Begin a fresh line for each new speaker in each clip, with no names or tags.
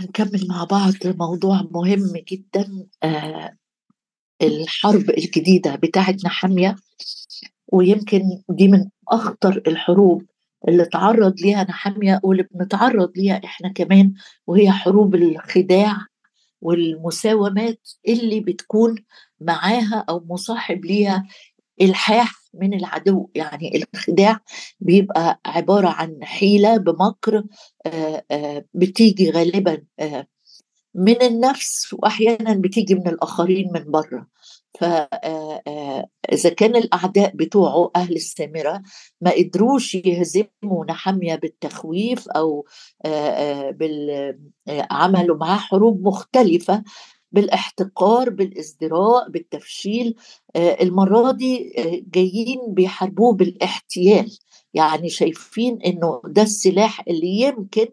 هنكمل مع بعض موضوع مهم جدا آه الحرب الجديدة بتاعت نحامية ويمكن دي من أخطر الحروب اللي تعرض ليها نحامية واللي بنتعرض ليها إحنا كمان وهي حروب الخداع والمساومات اللي بتكون معاها أو مصاحب ليها إلحاح من العدو. يعني الخداع بيبقى عبارة عن حيلة بمكر بتيجي غالبا من النفس وأحيانا بتيجي من الآخرين من بره. فإذا كان الأعداء بتوعه أهل السامرة ما قدروش يهزموا نحمية بالتخويف أو عملوا معاه حروب مختلفة بالاحتقار بالازدراء بالتفشيل. المرة دي جايين بيحاربوه بالاحتيال. يعني شايفين إنه ده السلاح اللي يمكن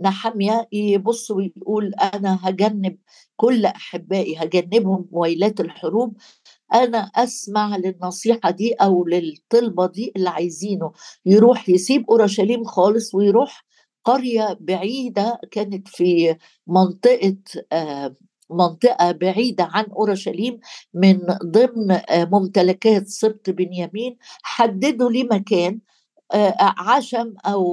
نحمية يبص ويقول أنا هجنب كل أحبائي هجنبهم ويلات الحروب. أنا أسمع للنصيحة دي أو للطلبة دي اللي عايزينه. يروح يسيب أورشليم خالص ويروح قرية بعيدة كانت في منطقة منطقة بعيدة عن أورشليم من ضمن ممتلكات سبط بنيامين حددوا لي مكان عشم أو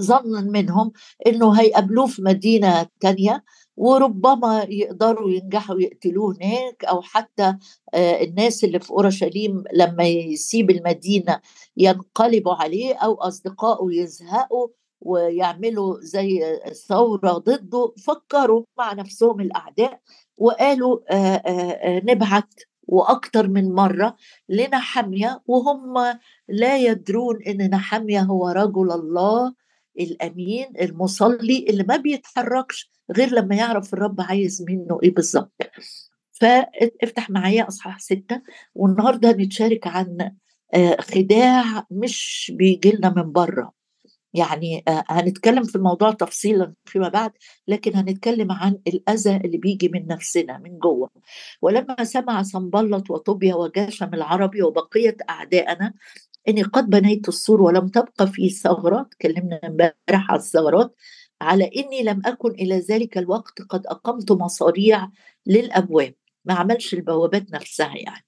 ظن منهم أنه هيقابلوه في مدينة تانية وربما يقدروا ينجحوا يقتلوه هناك أو حتى الناس اللي في أورشليم لما يسيب المدينة ينقلبوا عليه أو أصدقائه يزهقوا ويعملوا زي ثورة ضده فكروا مع نفسهم الأعداء وقالوا نبعت وأكثر من مرة لنحميه وهم لا يدرون إن نحميه هو رجل الله الأمين المصلي اللي ما بيتحركش غير لما يعرف الرب عايز منه إيه بالظبط. فافتح معايا إصحاح ستة والنهاردة هنتشارك عن خداع مش بيجي لنا من بره. يعني هنتكلم في الموضوع تفصيلا فيما بعد لكن هنتكلم عن الأذى اللي بيجي من نفسنا من جوه. ولما سمع سنبلط وطوبيا وجاشم العربي وبقية أعدائنا إني قد بنيت السور ولم تبقى في ثغرات تكلمنا امبارح على الثغرات على إني لم أكن إلى ذلك الوقت قد أقمت مصاريع للأبواب. ما عملش البوابات نفسها يعني.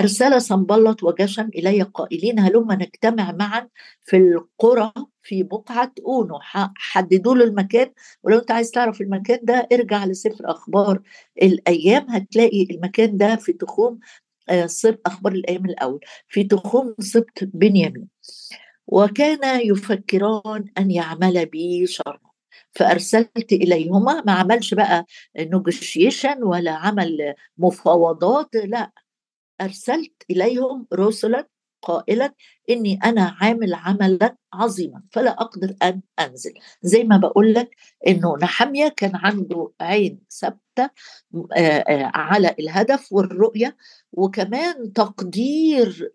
أرسل سنبلط وجشم إلي قائلين هلما نجتمع معا في القرى في بقعة أونو. حددوا له المكان ولو أنت عايز تعرف المكان ده ارجع لسفر أخبار الأيام هتلاقي المكان ده في تخوم سبط أخبار الأيام الأول. في تخوم سبط بنيامين. وكان يفكران أن يعمل بي شرا فأرسلت إليهما. ما عملش بقى نوجوشيشن ولا عمل مفاوضات لا. أرسلت إليهم رسلا قائلا إني أنا عامل عملا عظيما فلا أقدر أن أنزل. زي ما بقول لك إنه نحمية كان عنده عين ثابتة على الهدف والرؤية وكمان تقدير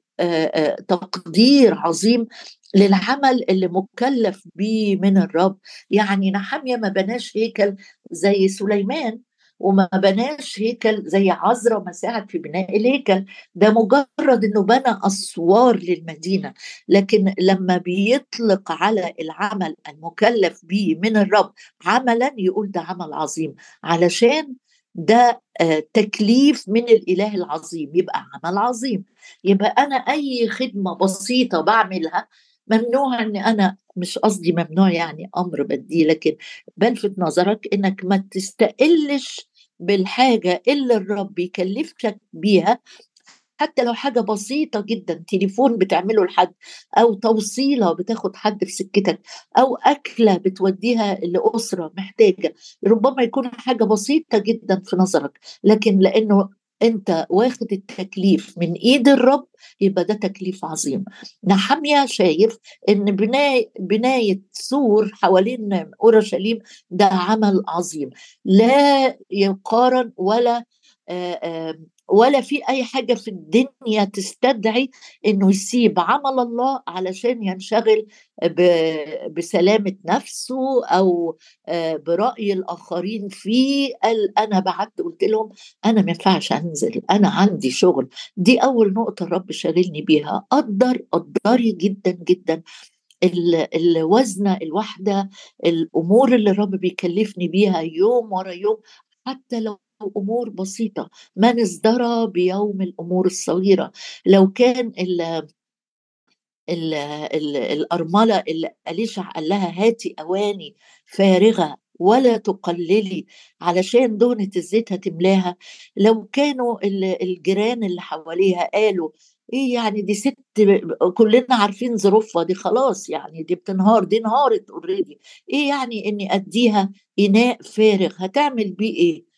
تقدير عظيم للعمل اللي مكلف بيه من الرب. يعني نحمية ما بناش هيكل زي سليمان وما بناش هيكل زي عزرا ما ساعد في بناء الهيكل. ده مجرد إنه بنى أسوار للمدينة. لكن لما بيطلق على العمل المكلف به من الرب عملا يقول ده عمل عظيم. علشان ده تكليف من الإله العظيم. يبقى عمل عظيم. يبقى أنا أي خدمة بسيطة بعملها ممنوع إن أنا مش قصدي ممنوع يعني أمر بديه لكن بلفت نظرك إنك ما تستقلش بالحاجة اللي الرب يكلفك بيها حتى لو حاجة بسيطة جدا تليفون بتعمله لحد أو توصيلة بتاخد حد في سكتك أو أكلة بتوديها لأسرة محتاجة ربما يكون حاجة بسيطة جدا في نظرك لكن لأنه أنت واخد التكليف من إيد الرب يبقى ده تكليف عظيم. نحمية شايف إن بناية, بناية سور حوالين أورشليم ده عمل عظيم. لا يقارن ولا ولا في أي حاجة في الدنيا تستدعي إنه يسيب. عمل الله علشان ينشغل بسلامة نفسه أو برأي الآخرين فيه قال أنا بعت قلت لهم أنا ما ينفعش أنزل أنا عندي شغل. دي أول نقطة الرب شاغلني بيها. قدر قدري جدا جدا. الوزنة الواحدة الأمور اللي الرب بيكلفني بيها يوم ورا يوم حتى لو أمور بسيطة. من ازدرى بيوم الأمور الصغيرة؟ لو كان ال ال ال الأرملة اللي أليشع قال لها هاتي أواني فارغة ولا تقللي علشان دهنة الزيت هتملاها. لو كانوا الجيران اللي حواليها قالوا إيه يعني دي ست كلنا عارفين ظروفها دي خلاص يعني دي بتنهار دي انهارت already إيه يعني إني أديها إناء فارغ؟ هتعمل بيه إيه؟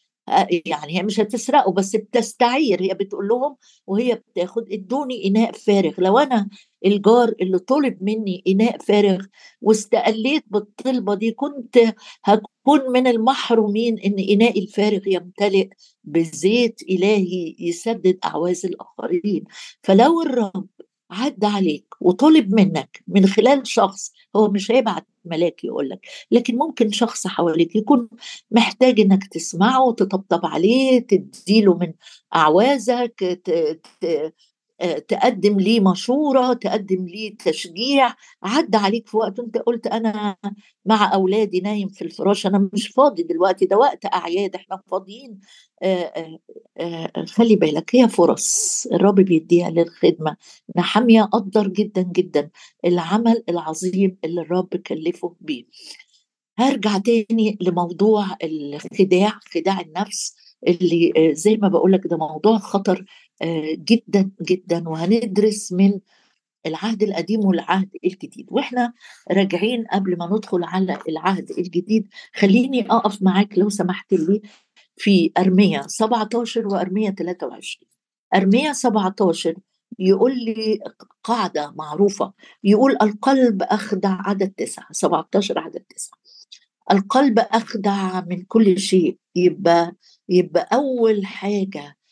يعني هي مش هتسرقه بس بتستعير. هي بتقول لهم وهي بتاخد ادوني إناء فارغ. لو أنا الجار اللي طلب مني إناء فارغ واستقليت بالطلبة دي كنت هكون من المحرومين إن انائي الفارغ يمتلئ بزيت إلهي يسدد أعواز الآخرين. فلو الرب عدى عليك وطلب منك من خلال شخص هو مش هيبعت ملاك يقول لك لكن ممكن شخص حواليك يكون محتاج إنك تسمعه تطبطب عليه تديله من أعوازك تقدم لي مشورة تقدم لي تشجيع. عدى عليك في وقت انت قلت أنا مع أولادي نايم في الفراش أنا مش فاضي دلوقتي ده وقت أعياد إحنا فاضيين. آه، آه، خلي بالك هي فرص الرب بيديها للخدمة. نحمية قدر جدا جدا العمل العظيم اللي الرب كلفه بيه. هرجع تاني لموضوع الخداع خداع النفس اللي زي ما بقول لك ده موضوع خطر جدا جدا وهندرس من العهد القديم والعهد الجديد. وإحنا راجعين قبل ما ندخل على العهد الجديد خليني أقف معاك لو سمحت لي في ارميا 17 وارميا 23 ارميا 17 يقول لي قاعدة معروفة يقول القلب أخدع عدد تسعة 17 عدد تسعة. القلب أخدع من كل شيء يبقى يبقى أول حاجة آه،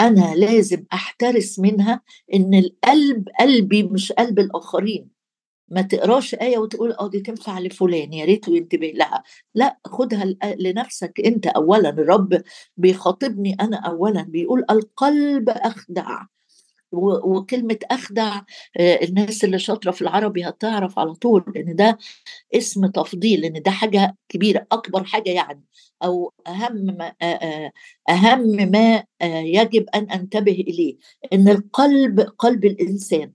أنا لازم أحترس منها إن القلب قلبي مش قلب الآخرين. ما تقراش آية وتقول آه دي تنفع لفلان يا ريت ينتبه لها لا خدها لنفسك أنت اولا. الرب بيخاطبني أنا اولا بيقول القلب أخدع. وكلمة أخدع آه، الناس اللي شاطرة في العربي هتعرف على طول إن ده اسم تفضيل لأن ده حاجة كبيرة أكبر حاجة يعني أو أهم ما آه، آه، أهم ما يجب أن أنتبه إليه إن القلب قلب الإنسان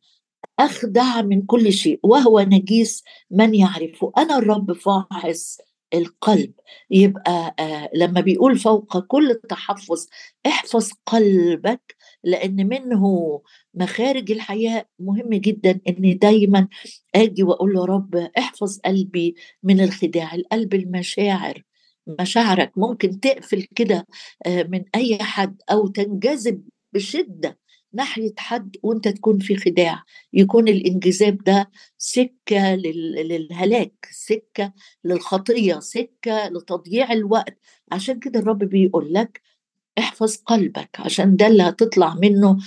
أخدع من كل شيء وهو نجيس من يعرفه. أنا الرب فاحص القلب. يبقى آه لما بيقول فوق كل تحفظ احفظ قلبك لأن منه مخارج الحياة مهم جدا إني دايما آجي وأقول له رب احفظ قلبي من الخداع القلب المشاعر مشاعرك ممكن تقفل كده آه من أي حد أو تنجذب بشدة ناحية حد وانت تكون في خداع. يكون الانجذاب ده سكة للهلاك سكة للخطية سكة لتضييع الوقت. عشان كده الرب بيقول لك احفظ قلبك عشان ده اللي هتطلع منه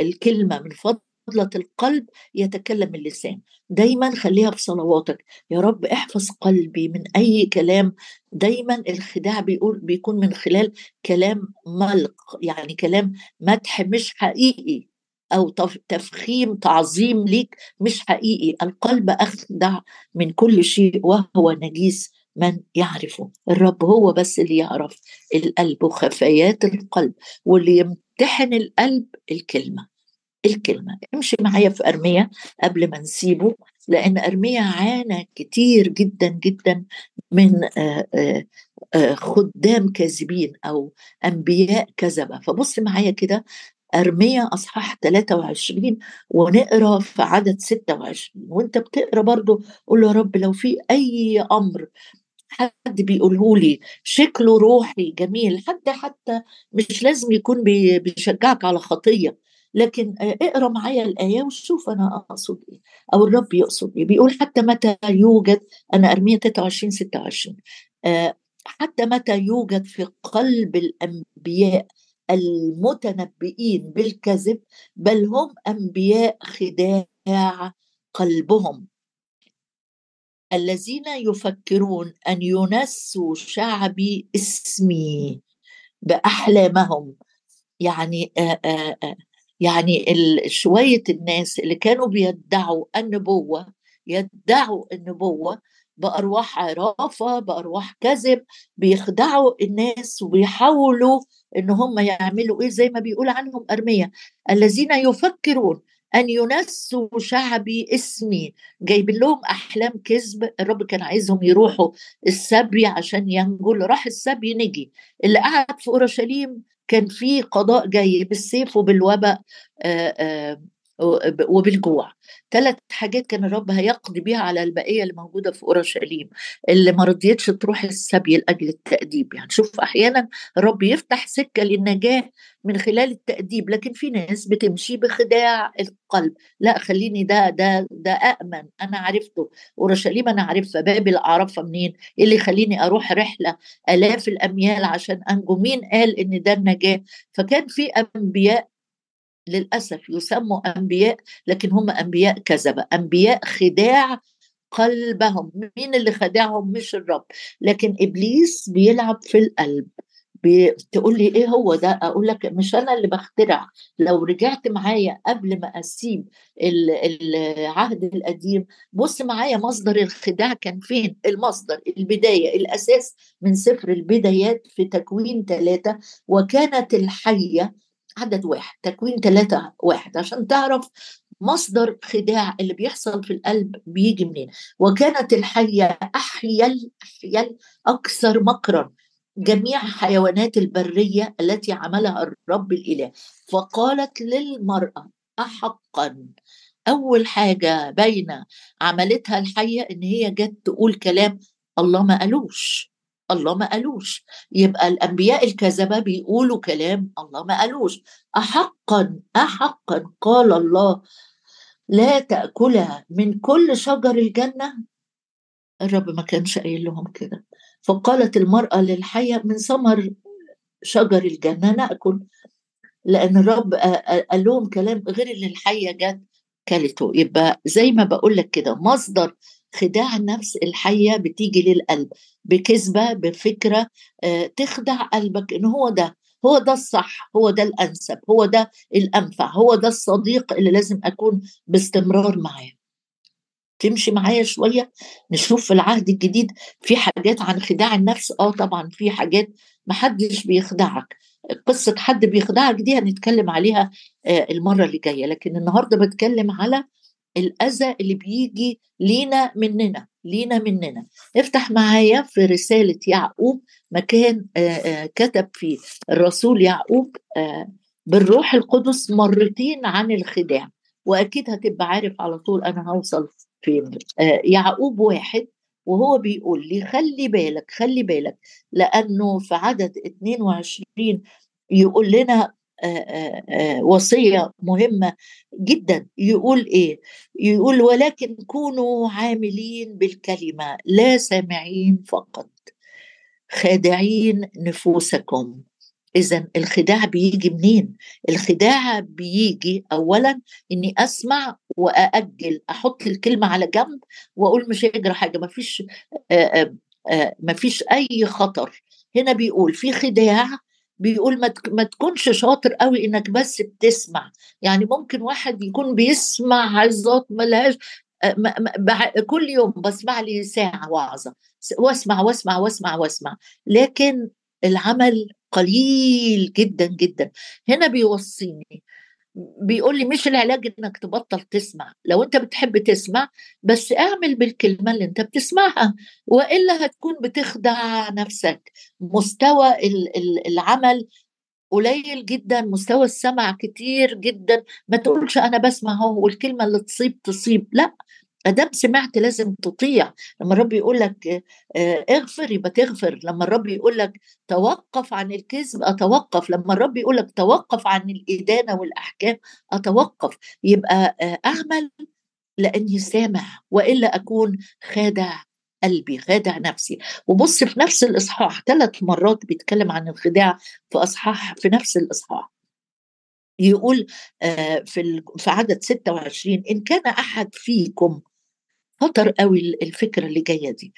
الكلمة من فضل فضلة القلب يتكلم اللسان. دايما خليها في صلواتك. يا رب احفظ قلبي من أي كلام. دايما الخداع بيقول بيكون من خلال كلام ملق يعني كلام مدح مش حقيقي أو تفخيم تعظيم ليك مش حقيقي. القلب أخدع من كل شيء وهو نجيس من يعرفه. الرب هو بس اللي يعرف. القلب وخفايات القلب واللي يمتحن القلب الكلمة. الكلمة. امشي معايا في أرمية قبل ما نسيبه لأن أرمية عانى كتير جدا جدا من خدام كاذبين أو أنبياء كذبة. فبص معايا كده أرمية أصحاح 23 ونقرأ في عدد 26 وأنت بتقرأ برضو قول يا رب لو في أي أمر حد بيقوله لي شكله روحي جميل حتى حتى مش لازم يكون بيشجعك على خطية. لكن اقرأ معايا الآية وشوف أنا أقصد إيه أو الرب يقصد إيه. بيقول حتى متى يوجد أنا أرمية 23 26 حتى متى يوجد في قلب الأنبياء المتنبئين بالكذب بل هم أنبياء خداع قلبهم. الذين يفكرون أن ينسوا شعبي اسمي بأحلامهم. يعني آآ آآ يعني شوية الناس اللي كانوا بيدعوا النبوة يدعوا النبوة بأرواح عرافة بأرواح كذب بيخدعوا الناس وبيحاولوا إن هم يعملوا إيه؟ زي ما بيقول عنهم أرمية الذين يفكرون أن ينسوا شعبي اسمي. جايبين لهم أحلام كذب الرب كان عايزهم يروحوا السبي عشان ينجوا راح السبي نجي. اللي قعد في أورشليم كان في قضاء جاي بالسيف وبالوباء وبالجوع. ثلاث حاجات كان الرب هيقضي بيها على البقية اللي موجودة في اورشليم اللي ما رضيتش تروح السبي لأجل التأديب. يعني شوف أحيانا الرب يفتح سكة للنجاة من خلال التأديب لكن في ناس بتمشي بخداع القلب. لا خليني ده ده ده امن أنا عرفته. اورشليم أنا عارفها بابل اعرفها منين؟ إيه اللي يخليني أروح رحلة آلاف الأميال عشان أنجو؟ مين قال إن ده النجاة؟ فكان في أنبياء للأسف يسموا أنبياء لكن هم أنبياء كذبة أنبياء خداع قلبهم مين اللي خدعهم مش الرب. لكن إبليس بيلعب في القلب. تقول لي إيه هو ده؟ أقول لك مش أنا اللي بخترع. لو رجعت معايا قبل ما أسيب العهد القديم بص معايا مصدر الخداع كان فين؟ المصدر البداية الأساس من سفر البدايات في تكوين ثلاثة وكانت الحية عدد واحد تكوين ثلاثة واحد عشان تعرف مصدر خداع اللي بيحصل في القلب بيجي منين. وكانت الحية أحيل أحيل أكثر مكرا. جميع حيوانات البرية التي عملها الرب الإله. فقالت للمرأة أحقا. أول حاجة باينة عملتها الحية إن هي جت تقول كلام الله ما قالوش. الله ما قالوش. يبقى الأنبياء الكذبة بيقولوا كلام الله ما قالوش. احقا احقا قال الله لا تاكلها من كل شجر الجنة. الرب ما كانش قايل لهم كده. فقالت المرأة للحية من ثمر شجر الجنة نأكل. لأن الرب قال لهم كلام غير اللي الحية جت كلته. يبقى زي ما بقول لك كده مصدر خداع النفس الحية بتيجي للقلب بكذبة بفكرة آه، تخدع قلبك ان هو ده هو ده الصح هو ده الأنسب هو ده الأنفع هو ده الصديق اللي لازم أكون باستمرار معاه. تمشي معايا شوية نشوف في العهد الجديد في حاجات عن خداع النفس؟ آه طبعا في حاجات محدش بيخدعك. قصة حد بيخدعك دي هنتكلم عليها آه، المرة اللي جاية لكن النهارده بتكلم على الأذى اللي بيجي لينا مننا لينا مننا. افتح معايا في رسالة يعقوب مكان كتب فيه الرسول يعقوب بالروح القدس مرتين عن الخداع. وأكيد هتبقى عارف على طول أنا هوصل فين. يعقوب واحد وهو بيقول لي خلي بالك خلي بالك لأنه في عدد 22 يقول لنا وصية مهمة جدا. يقول إيه؟ يقول ولكن كونوا عاملين بالكلمة لا سامعين فقط. خادعين نفوسكم. اذا الخداع بيجي منين؟ الخداع بيجي اولا إني أسمع وأأجل أحط الكلمة على جنب وأقول مش هيجرى حاجة. ما فيش ما فيش أي خطر. هنا بيقول في خداع بيقول ما ما تكونش شاطر قوي إنك بس بتسمع. يعني ممكن واحد يكون بيسمع عظات ملهاش كل يوم بسمع لي ساعة وعظة وأسمع وأسمع وأسمع وأسمع. لكن العمل قليل جدا جدا. هنا بيوصيني بيقول لي مش العلاج إنك تبطل تسمع. لو أنت بتحب تسمع بس اعمل بالكلمة اللي أنت بتسمعها وإلا هتكون بتخدع نفسك. مستوى العمل قليل جدا مستوى السمع كتير جدا. ما تقولش أنا بسمع هو والكلمة اللي تصيب تصيب. لا أدام سمعت لازم تطيع. لما الرب يقول لك آه، اغفر يبقى تغفر. لما الرب يقول لك توقف عن الكذب أتوقف. لما الرب يقول لك توقف عن الإدانة والأحكام أتوقف. يبقى آه، أعمل لأني سامع وإلا أكون خادع قلبي خادع نفسي. وبص في نفس الإصحاح ثلاث مرات بيتكلم عن الخداع في إصحاح في نفس الإصحاح. يقول آه، في في عدد 26 إن كان أحد فيكم خطر قوي الفكرة اللي جاية دي.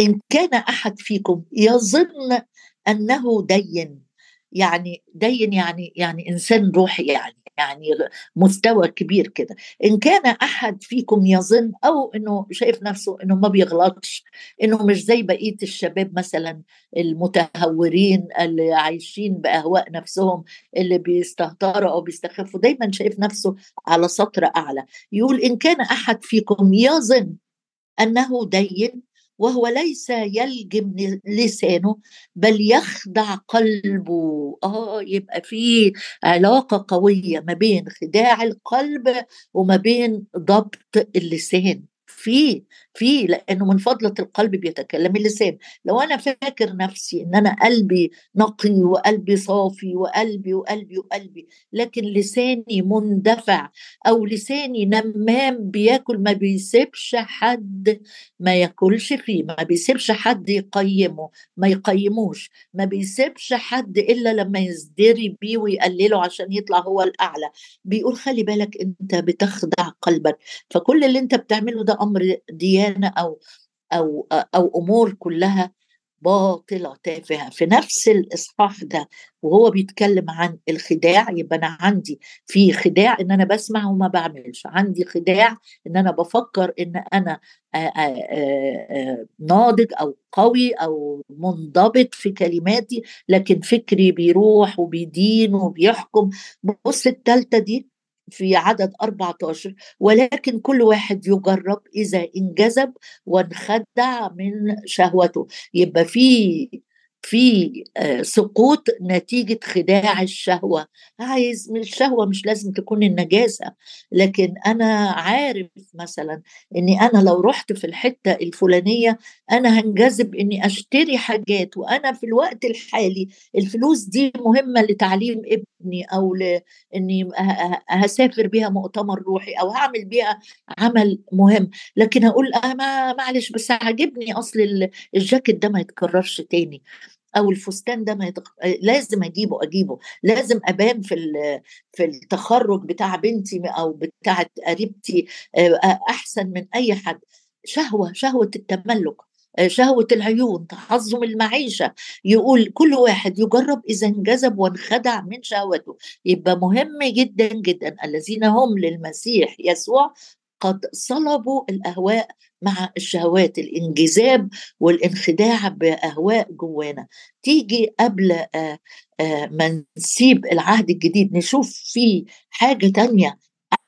إن كان أحد فيكم يظن أنه دين يعني دين يعني يعني إنسان روحي يعني يعني مستوى كبير كده. إن كان أحد فيكم يظن أو إنه شايف نفسه إنه ما بيغلطش إنه مش زي بقية الشباب مثلا المتهورين اللي عايشين بأهواء نفسهم اللي بيستهتروا أو بيستخفوا دايما شايف نفسه على سطر أعلى. يقول إن كان أحد فيكم يظن أنه دين وهو ليس يلجم لسانه بل يخدع قلبه. آه يبقى في علاقة قوية ما بين خداع القلب وما بين ضبط اللسان. في في لأنه من فضلة القلب بيتكلم اللسان. لو أنا فاكر نفسي إن أنا قلبي نقي وقلبي صافي وقلبي وقلبي وقلبي لكن لساني مندفع أو لساني نمام بياكل ما بيسيبش حد ما ياكلش فيه ما بيسيبش حد يقيمه ما يقيموش. ما بيسيبش حد إلا لما يزدري بيه ويقلله عشان يطلع هو الأعلى. بيقول خلي بالك أنت بتخدع قلبك. فكل اللي أنت بتعمله ده أمر ديانة أو أو أو أمور كلها باطلة تافهة. في نفس الإصحاح ده وهو بيتكلم عن الخداع يبقى أنا عندي في خداع إن أنا بسمع وما بعملش. عندي خداع إن أنا بفكر إن أنا ناضج أو قوي أو منضبط في كلماتي لكن فكري بيروح وبيدين وبيحكم. بص التالتة دي في عدد 14 ولكن كل واحد يجرب إذا انجذب وانخدع من شهوته. يبقى في في آه، سقوط نتيجة خداع الشهوة. عايز من الشهوة مش لازم تكون النجاسة. لكن أنا عارف مثلا أني أنا لو رحت في الحتة الفلانية أنا هنجذب أني أشتري حاجات وأنا في الوقت الحالي الفلوس دي مهمة لتعليم ابني أو لأني هسافر بيها مؤتمر روحي أو هعمل بيها عمل مهم. لكن هقول أه معلش بس عاجبني أصل الجاكيت ده ما يتكررش تاني. أو الفستان ده ما يتق... لازم أجيبه أجيبه. لازم أبان في في التخرج بتاع بنتي أو بتاعه قريبتي آه، أحسن من أي حد. شهوة شهوة التملك آه، شهوة العيون تعظم المعيشة. يقول كل واحد يجرب إذا انجذب وانخدع من شهوته. يبقى مهم جدا جدا. الذين هم للمسيح يسوع قد صلبوا الأهواء مع الشهوات الانجذاب والانخداع بأهواء جوانا. تيجي قبل آه، آه، ما نسيب العهد الجديد نشوف في حاجة تانية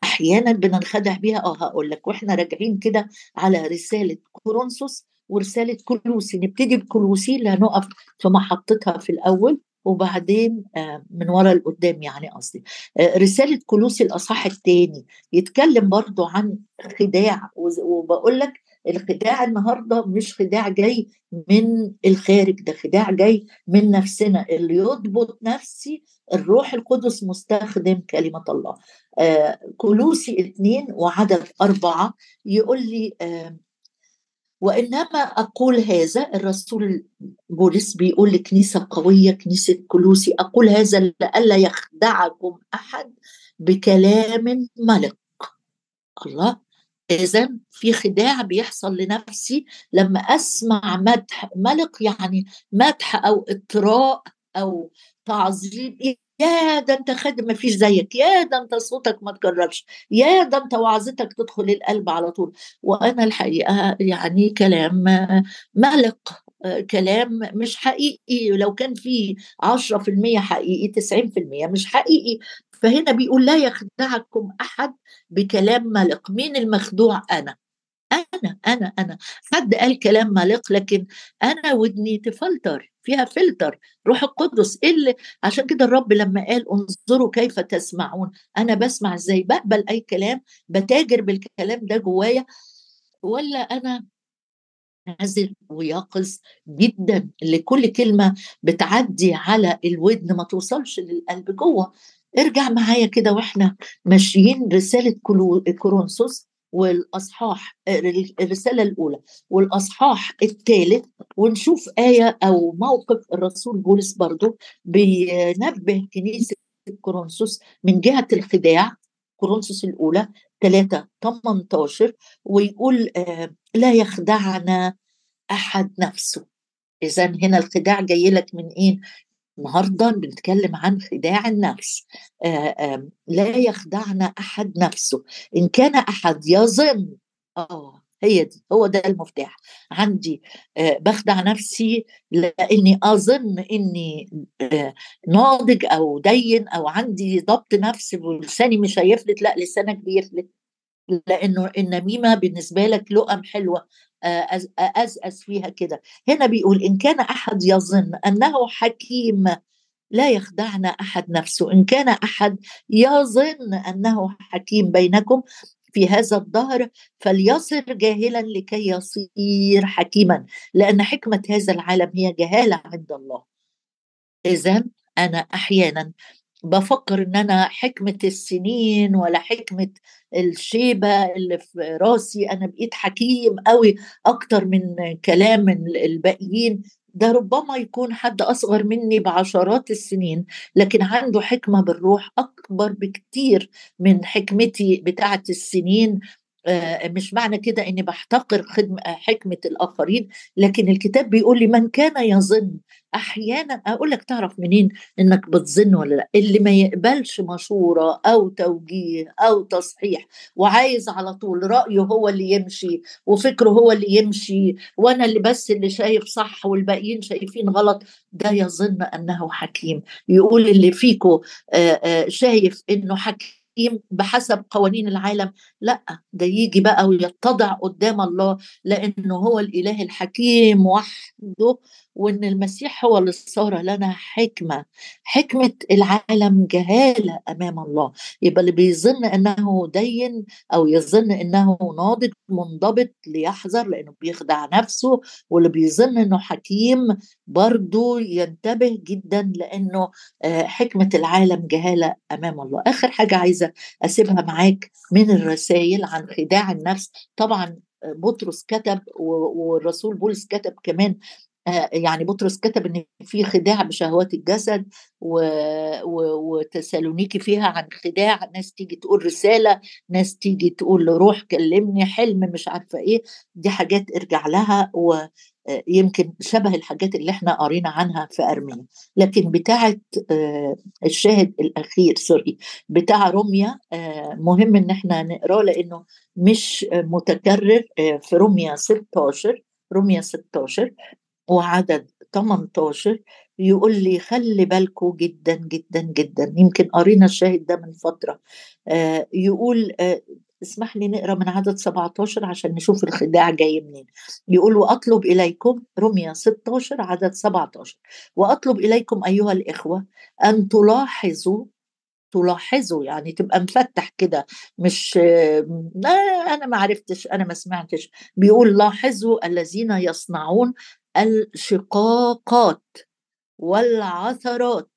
أحيانا بننخدع بيها. آه هقول لك وإحنا راجعين كده على رسالة كورنثوس ورسالة كلوسي. نبتدي بكلوسي اللي هنقف في محطتها في الأول. وبعدين آه، من ورا لقدام يعني قصدي. آه، رسالة كلوسي الأصحاح الثاني يتكلم برضو عن خداع وبقول لك الخداع النهاردة مش خداع جاي من الخارج ده خداع جاي من نفسنا. اللي يضبط نفسي الروح القدس مستخدم كلمة الله. آه كلوسي اثنين وعدد أربعة يقول لي وإنما أقول هذا الرسول بولس بيقول لكنيسة قوية كنيسة كلوسي أقول هذا لئلا يخدعكم أحد بكلام ملق. الله. إذا في خداع بيحصل لنفسي لما أسمع مدح ملق يعني مدح أو إطراء أو تعظيم يا ده انت خادم ما فيش زيك. يا ده انت صوتك ما تكررش يا ده انت وعظتك تدخل القلب على طول. وأنا الحقيقة يعني كلام ملق كلام مش حقيقي. لو كان في 10% حقيقي 90% مش حقيقي. فهنا بيقول لا يخدعكم أحد بكلام ملق. مين المخدوع؟ أنا. أنا أنا أنا. حد قال كلام ملق لكن أنا ودني تفلتر. فيها فلتر. روح القدس إيه اللي عشان كده الرب لما قال انظروا كيف تسمعون. أنا بسمع إزاي؟ بقبل أي كلام بتاجر بالكلام ده جوايا ولا أنا عازل ويقظ جدا اللي كل كلمة بتعدي على الودن ما توصلش للقلب جوه. ارجع معايا كده وإحنا ماشيين رسالة كورنثوس. والأصحاح الرسالة الأولى والأصحاح الثالث ونشوف آية أو موقف الرسول بولس برضه بينبه كنيسة كورنثوس من جهة الخداع كورنثوس الأولى 3 18 ويقول آه لا يخدعنا أحد نفسه. اذا هنا الخداع جاي لك من إيه؟ النهارده بنتكلم عن خداع النفس. آآ لا يخدعنا أحد نفسه. إن كان أحد يظن آه هي دي هو ده المفتاح. عندي آه بخدع نفسي لإني أظن إني آه ناضج أو دين أو عندي ضبط نفس ولساني مش هيفلت لا لسانك بيفلت. لأنه النميمة بالنسبة لك لقم حلوة. أزأز فيها كده هنا بيقول إن كان أحد يظن أنه حكيم لا يخدعنا أحد نفسه إن كان أحد يظن أنه حكيم بينكم في هذا الدهر فليصر جاهلا لكي يصير حكيما لأن حكمة هذا العالم هي جهالة عند الله إذا أنا أحيانا بفكر إن أنا حكمة السنين ولا حكمة الشيبة اللي في راسي أنا بقيت حكيم قوي أكتر من كلام الباقيين. ده ربما يكون حد أصغر مني بعشرات السنين لكن عنده حكمة بالروح أكبر بكتير من حكمتي بتاعة السنين مش معنى كده إني بحتقر خدمة حكمة الآخرين لكن الكتاب بيقول لي من كان يظن أحيانا أقول لك تعرف منين؟ إنك بتظن ولا لأ. اللي ما يقبلش مشورة أو توجيه أو تصحيح وعايز على طول رأيه هو اللي يمشي وفكره هو اللي يمشي وأنا اللي بس اللي شايف صح والباقيين شايفين غلط ده يظن أنه حكيم. يقول اللي فيكو شايف إنه حكيم. الحكيم بحسب قوانين العالم. لا ده يجي بقى ويتضع قدام الله لأنه هو الإله الحكيم وحده وإن المسيح هو اللي صار لنا حكمة. حكمة العالم جهالة أمام الله. يبقى اللي بيظن إنه دين أو يظن إنه ناضج منضبط ليحذر لأنه بيخدع نفسه واللي بيظن إنه حكيم برضه ينتبه جدا لأنه آه، حكمة العالم جهالة أمام الله. آخر حاجة عايزة أسيبها معاك من الرسائل عن خداع النفس طبعا آه، بطرس كتب والرسول بولس كتب كمان آه، يعني بطرس كتب إن في خداع بشهوات الجسد. وتسالونيكي فيها عن خداع ناس تيجي تقول رسالة ناس تيجي تقول روح كلمني حلم مش عارفة إيه دي حاجات ارجع لها ويمكن آه، شبه الحاجات اللي إحنا قرينا عنها في أرميا. لكن بتاعه آه، الشاهد الأخير سوري بتاع روميا مهم إن إحنا نقراه لأنه مش متكرر في روميا 16 روميا 16 وعدد 18 يقول لي خلي بالكم جدا جدا جدا. يمكن قرينا الشاهد ده من فترة. آه يقول آه اسمح لي نقرأ من عدد 17 عشان نشوف الخداع جاي منين. يقول وأطلب إليكم رمية 16 عدد 17 وأطلب إليكم أيها الإخوة أن تلاحظوا تلاحظوا يعني تبقى مفتح كده مش لا أنا ما عرفتش أنا ما سمعتش. بيقول لاحظوا الذين يصنعون الشقاقات والعثرات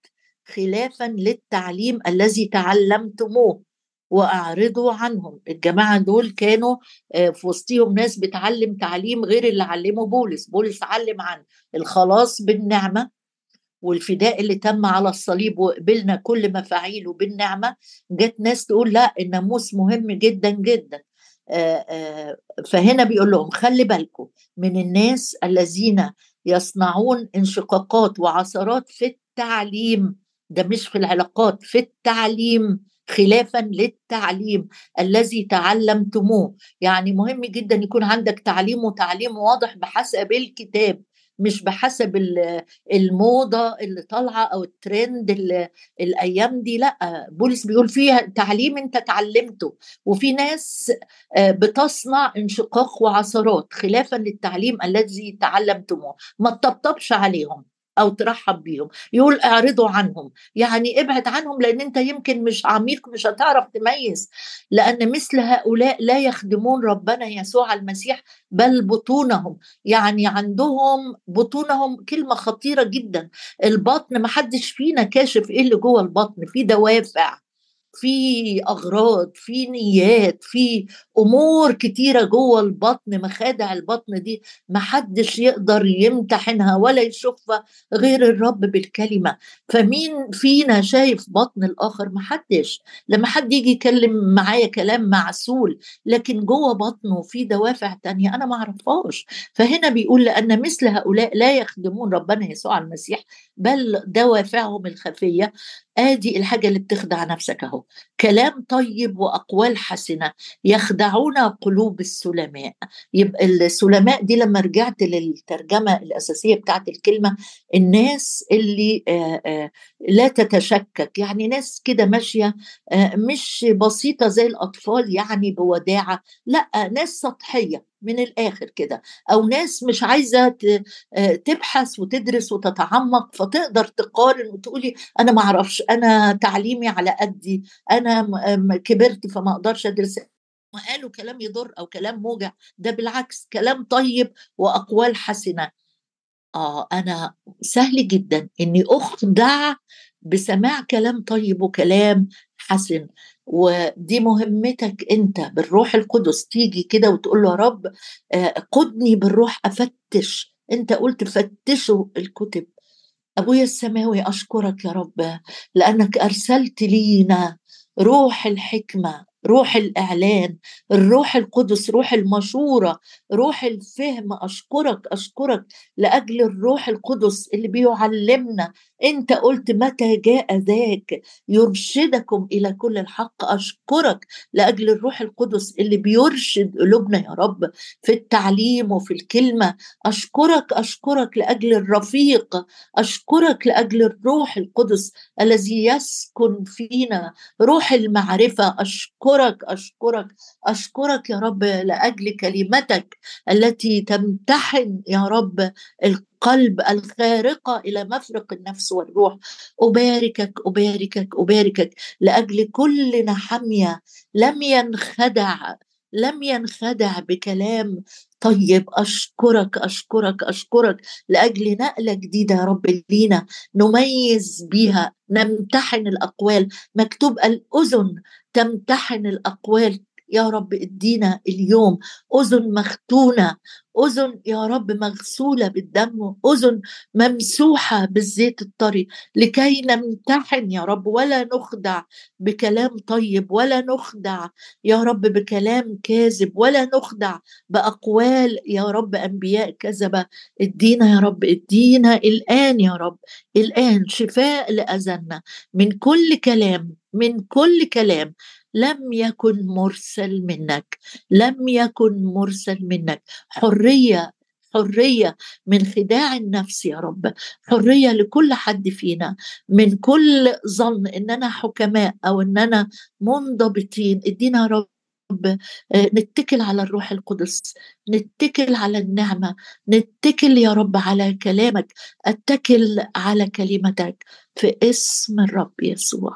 خلافا للتعليم الذي تعلمتموه. واعرضوا عنهم. الجماعة دول كانوا آه، في وسطهم ناس بتعلم تعليم غير اللي علمه بولس. بولس علم عن الخلاص بالنعمة والفداء اللي تم على الصليب وقبلنا كل مفاعيله بالنعمة. جت ناس تقول لا الناموس مهم جدا جدا. فهنا بيقول لهم خلي بالكم من الناس الذين يصنعون انشقاقات وعثرات في التعليم. ده مش في العلاقات في التعليم. خلافا للتعليم الذي تعلمتموه. يعني مهم جدا يكون عندك تعليم وتعليم واضح بحسب الكتاب مش بحسب الموضة اللي طالعة أو الترند اللي الأيام دي. لأ بولس بيقول فيها تعليم أنت تعلمته وفي ناس آه، بتصنع انشقاق وعثرات خلافا للتعليم الذي تعلمتموه. ما تطبطبش عليهم. أو ترحب بيهم يقول اعرضوا عنهم. يعني ابعد عنهم لأن أنت يمكن مش عميق مش هتعرف تميز. لأن مثل هؤلاء لا يخدمون ربنا يسوع المسيح بل بطونهم. يعني عندهم بطونهم كلمة خطيرة جدا. البطن ما حدش فينا كاشف إيه اللي جوه البطن في دوافع. في أغراض في نيات في أمور كتيرة جوه البطن مخادع البطن دي محدش يقدر يمتحنها ولا يشوفها غير الرب بالكلمة. فمين فينا شايف بطن الآخر؟ محدش. لما حد يجي يكلم معايا كلام معسول لكن جوه بطنه في دوافع تانية أنا ما أعرفهاش. فهنا بيقول لأن مثل هؤلاء لا يخدمون ربنا يسوع المسيح بل دوافعهم الخفية. آدي الحاجة اللي بتخدع نفسك أهو. كلام طيب وأقوال حسنة يخدعون قلوب السلماء. يبقى السلماء دي لما رجعت للترجمة الأساسية بتاعت الكلمة الناس اللي لا تتشكك. يعني ناس كده ماشية مش بسيطة زي الأطفال يعني بوداعة. لأ ناس سطحية. من الآخر كده. أو ناس مش عايزة تبحث وتدرس وتتعمق فتقدر تقارن وتقولي أنا ما أعرفش أنا تعليمي على قدي أنا كبرت فما أقدرش أدرس. قالوا كلام يضر أو كلام موجع. ده بالعكس كلام طيب وأقوال حسنة. آه أنا سهل جدا إني اخدع بسماع كلام طيب وكلام حسن. ودي مهمتك انت بالروح القدس تيجي كده وتقول له يا رب قدني بالروح أفتش. انت قلت فتشوا الكتب. أبويا السماوي أشكرك يا رب لأنك أرسلت لينا روح الحكمة روح الإعلان الروح القدس روح المشورة روح الفهم. أشكرك أشكرك لأجل الروح القدس اللي بيعلمنا أنت قلت متى جاء ذاك؟ يرشدكم إلى كل الحق. أشكرك لأجل الروح القدس اللي بيرشد قلوبنا يا رب في التعليم وفي الكلمة. أشكرك أشكرك لأجل الرفيق. أشكرك لأجل الروح القدس الذي يسكن فينا. روح المعرفة. أشكرك أشكرك أشكرك يا رب لأجل كلمتك التي تمتحن يا رب القلب الخارقة إلى مفرق النفس والروح. أباركك أباركك أباركك. لأجل كل نحمية لم ينخدع لم ينخدع بكلام. طيب أشكرك أشكرك أشكرك. لأجل نقلة جديدة يا رب لينا نميز بيها. نمتحن الأقوال. مكتوب الأذن تمتحن الأقوال. يا رب ادينا اليوم أذن مختونة أذن يا رب مغسولة بالدم اذن ممسوحة بالزيت الطري لكي نمتحن يا رب ولا نخدع بكلام طيب ولا نخدع يا رب بكلام كاذب ولا نخدع بأقوال يا رب أنبياء كذبة. ادينا يا رب ادينا الآن يا رب الآن شفاء لاذنا من كل كلام من كل كلام لم يكن مرسل منك لم يكن مرسل منك. حرية حرية من خداع النفس يا رب. حرية لكل حد فينا. من كل ظن اننا حكماء أو اننا منضبطين. إدينا يا رب نتكل على الروح القدس. نتكل على النعمة. نتكل يا رب على كلامك. أتكل على كلمتك. في اسم الرب يسوع.